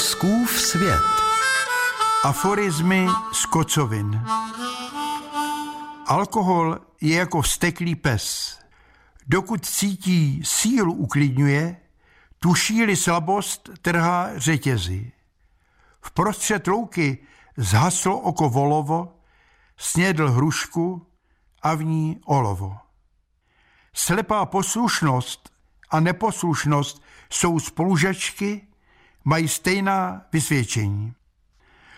Fouskův svět. Aforizmy z kocovin. Alkohol je jako vsteklý pes. Dokud cítí sílu uklidňuje, tuší-li slabost trhá řetězy. V prostřed louky zhaslo oko volovo, snědl hrušku a v ní olovo. Slepá poslušnost a neposlušnost jsou spolužačky, mají stejná vysvědčení.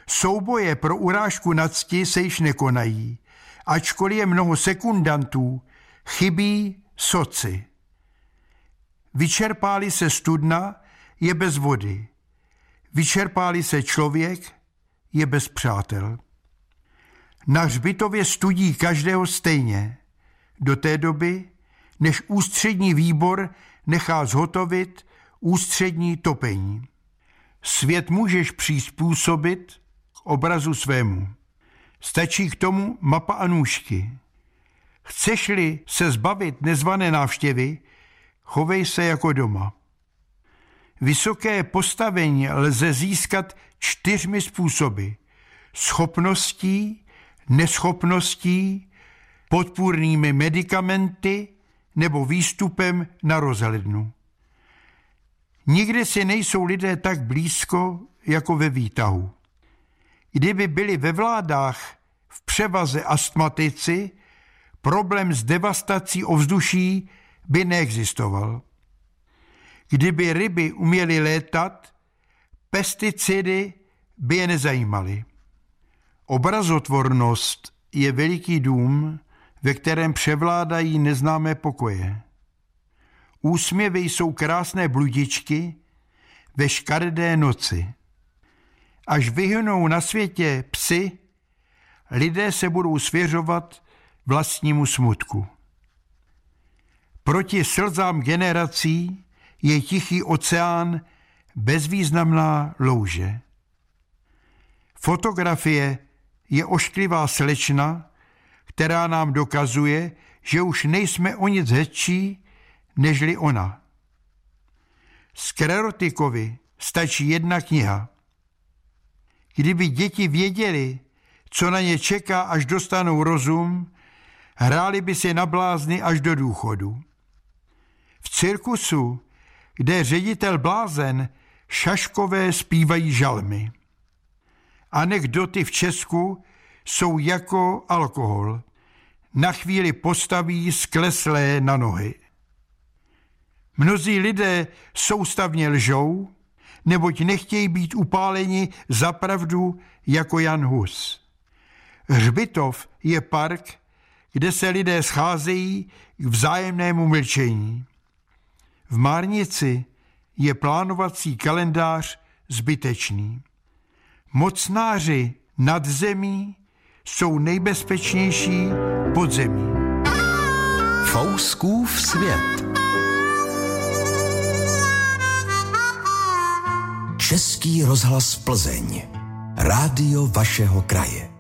Souboje pro urážku na cti se již nekonají, ačkoliv je mnoho sekundantů, chybí soci. Vyčerpáli se studna, je bez vody. Vyčerpáli se člověk, je bez přátel. Na hřbitově studí každého stejně. Do té doby, než ústřední výbor nechá zhotovit ústřední topení. Svět můžeš přizpůsobit k obrazu svému. Stačí k tomu mapa a nůžky. Chceš-li se zbavit nezvané návštěvy, chovej se jako doma. Vysoké postavení lze získat čtyřmi způsoby. Schopností, neschopností, podpůrnými medicamenty nebo výstupem na rozhlednu. Nikde si nejsou lidé tak blízko jako ve výtahu. Kdyby byli ve vládách v převaze astmatici, problém s devastací ovzduší by neexistoval. Kdyby ryby uměly létat, pesticidy by je nezajímaly. Obrazotvornost je veliký dům, ve kterém převládají neznámé pokoje. Úsměvy jsou krásné bludičky ve škaredé noci. Až vyhnou na světě psy, lidé se budou svěřovat vlastnímu smutku. Proti slzám generací je tichý oceán bezvýznamná louže. Fotografie je ošklivá slečna, která nám dokazuje, že už nejsme o nic hezčí, nežli ona. Sklerotikovi stačí jedna kniha. Kdyby děti věděli, co na ně čeká, až dostanou rozum, hráli by si na blázny až do důchodu. V cirkusu, kde ředitel blázen, šaškové zpívají žalmy. Anekdoty v Česku jsou jako alkohol. Na chvíli postaví skleslé na nohy. Mnozí lidé soustavně lžou, neboť nechtějí být upáleni za pravdu jako Jan Hus. Hřbitov je park, kde se lidé scházejí k vzájemnému mlčení. V Márnici je plánovací kalendář zbytečný. Mocnáři nad zemí jsou nejbezpečnější pod zemí. Fouskův svět. Český rozhlas Plzeň. Rádio vašeho kraje.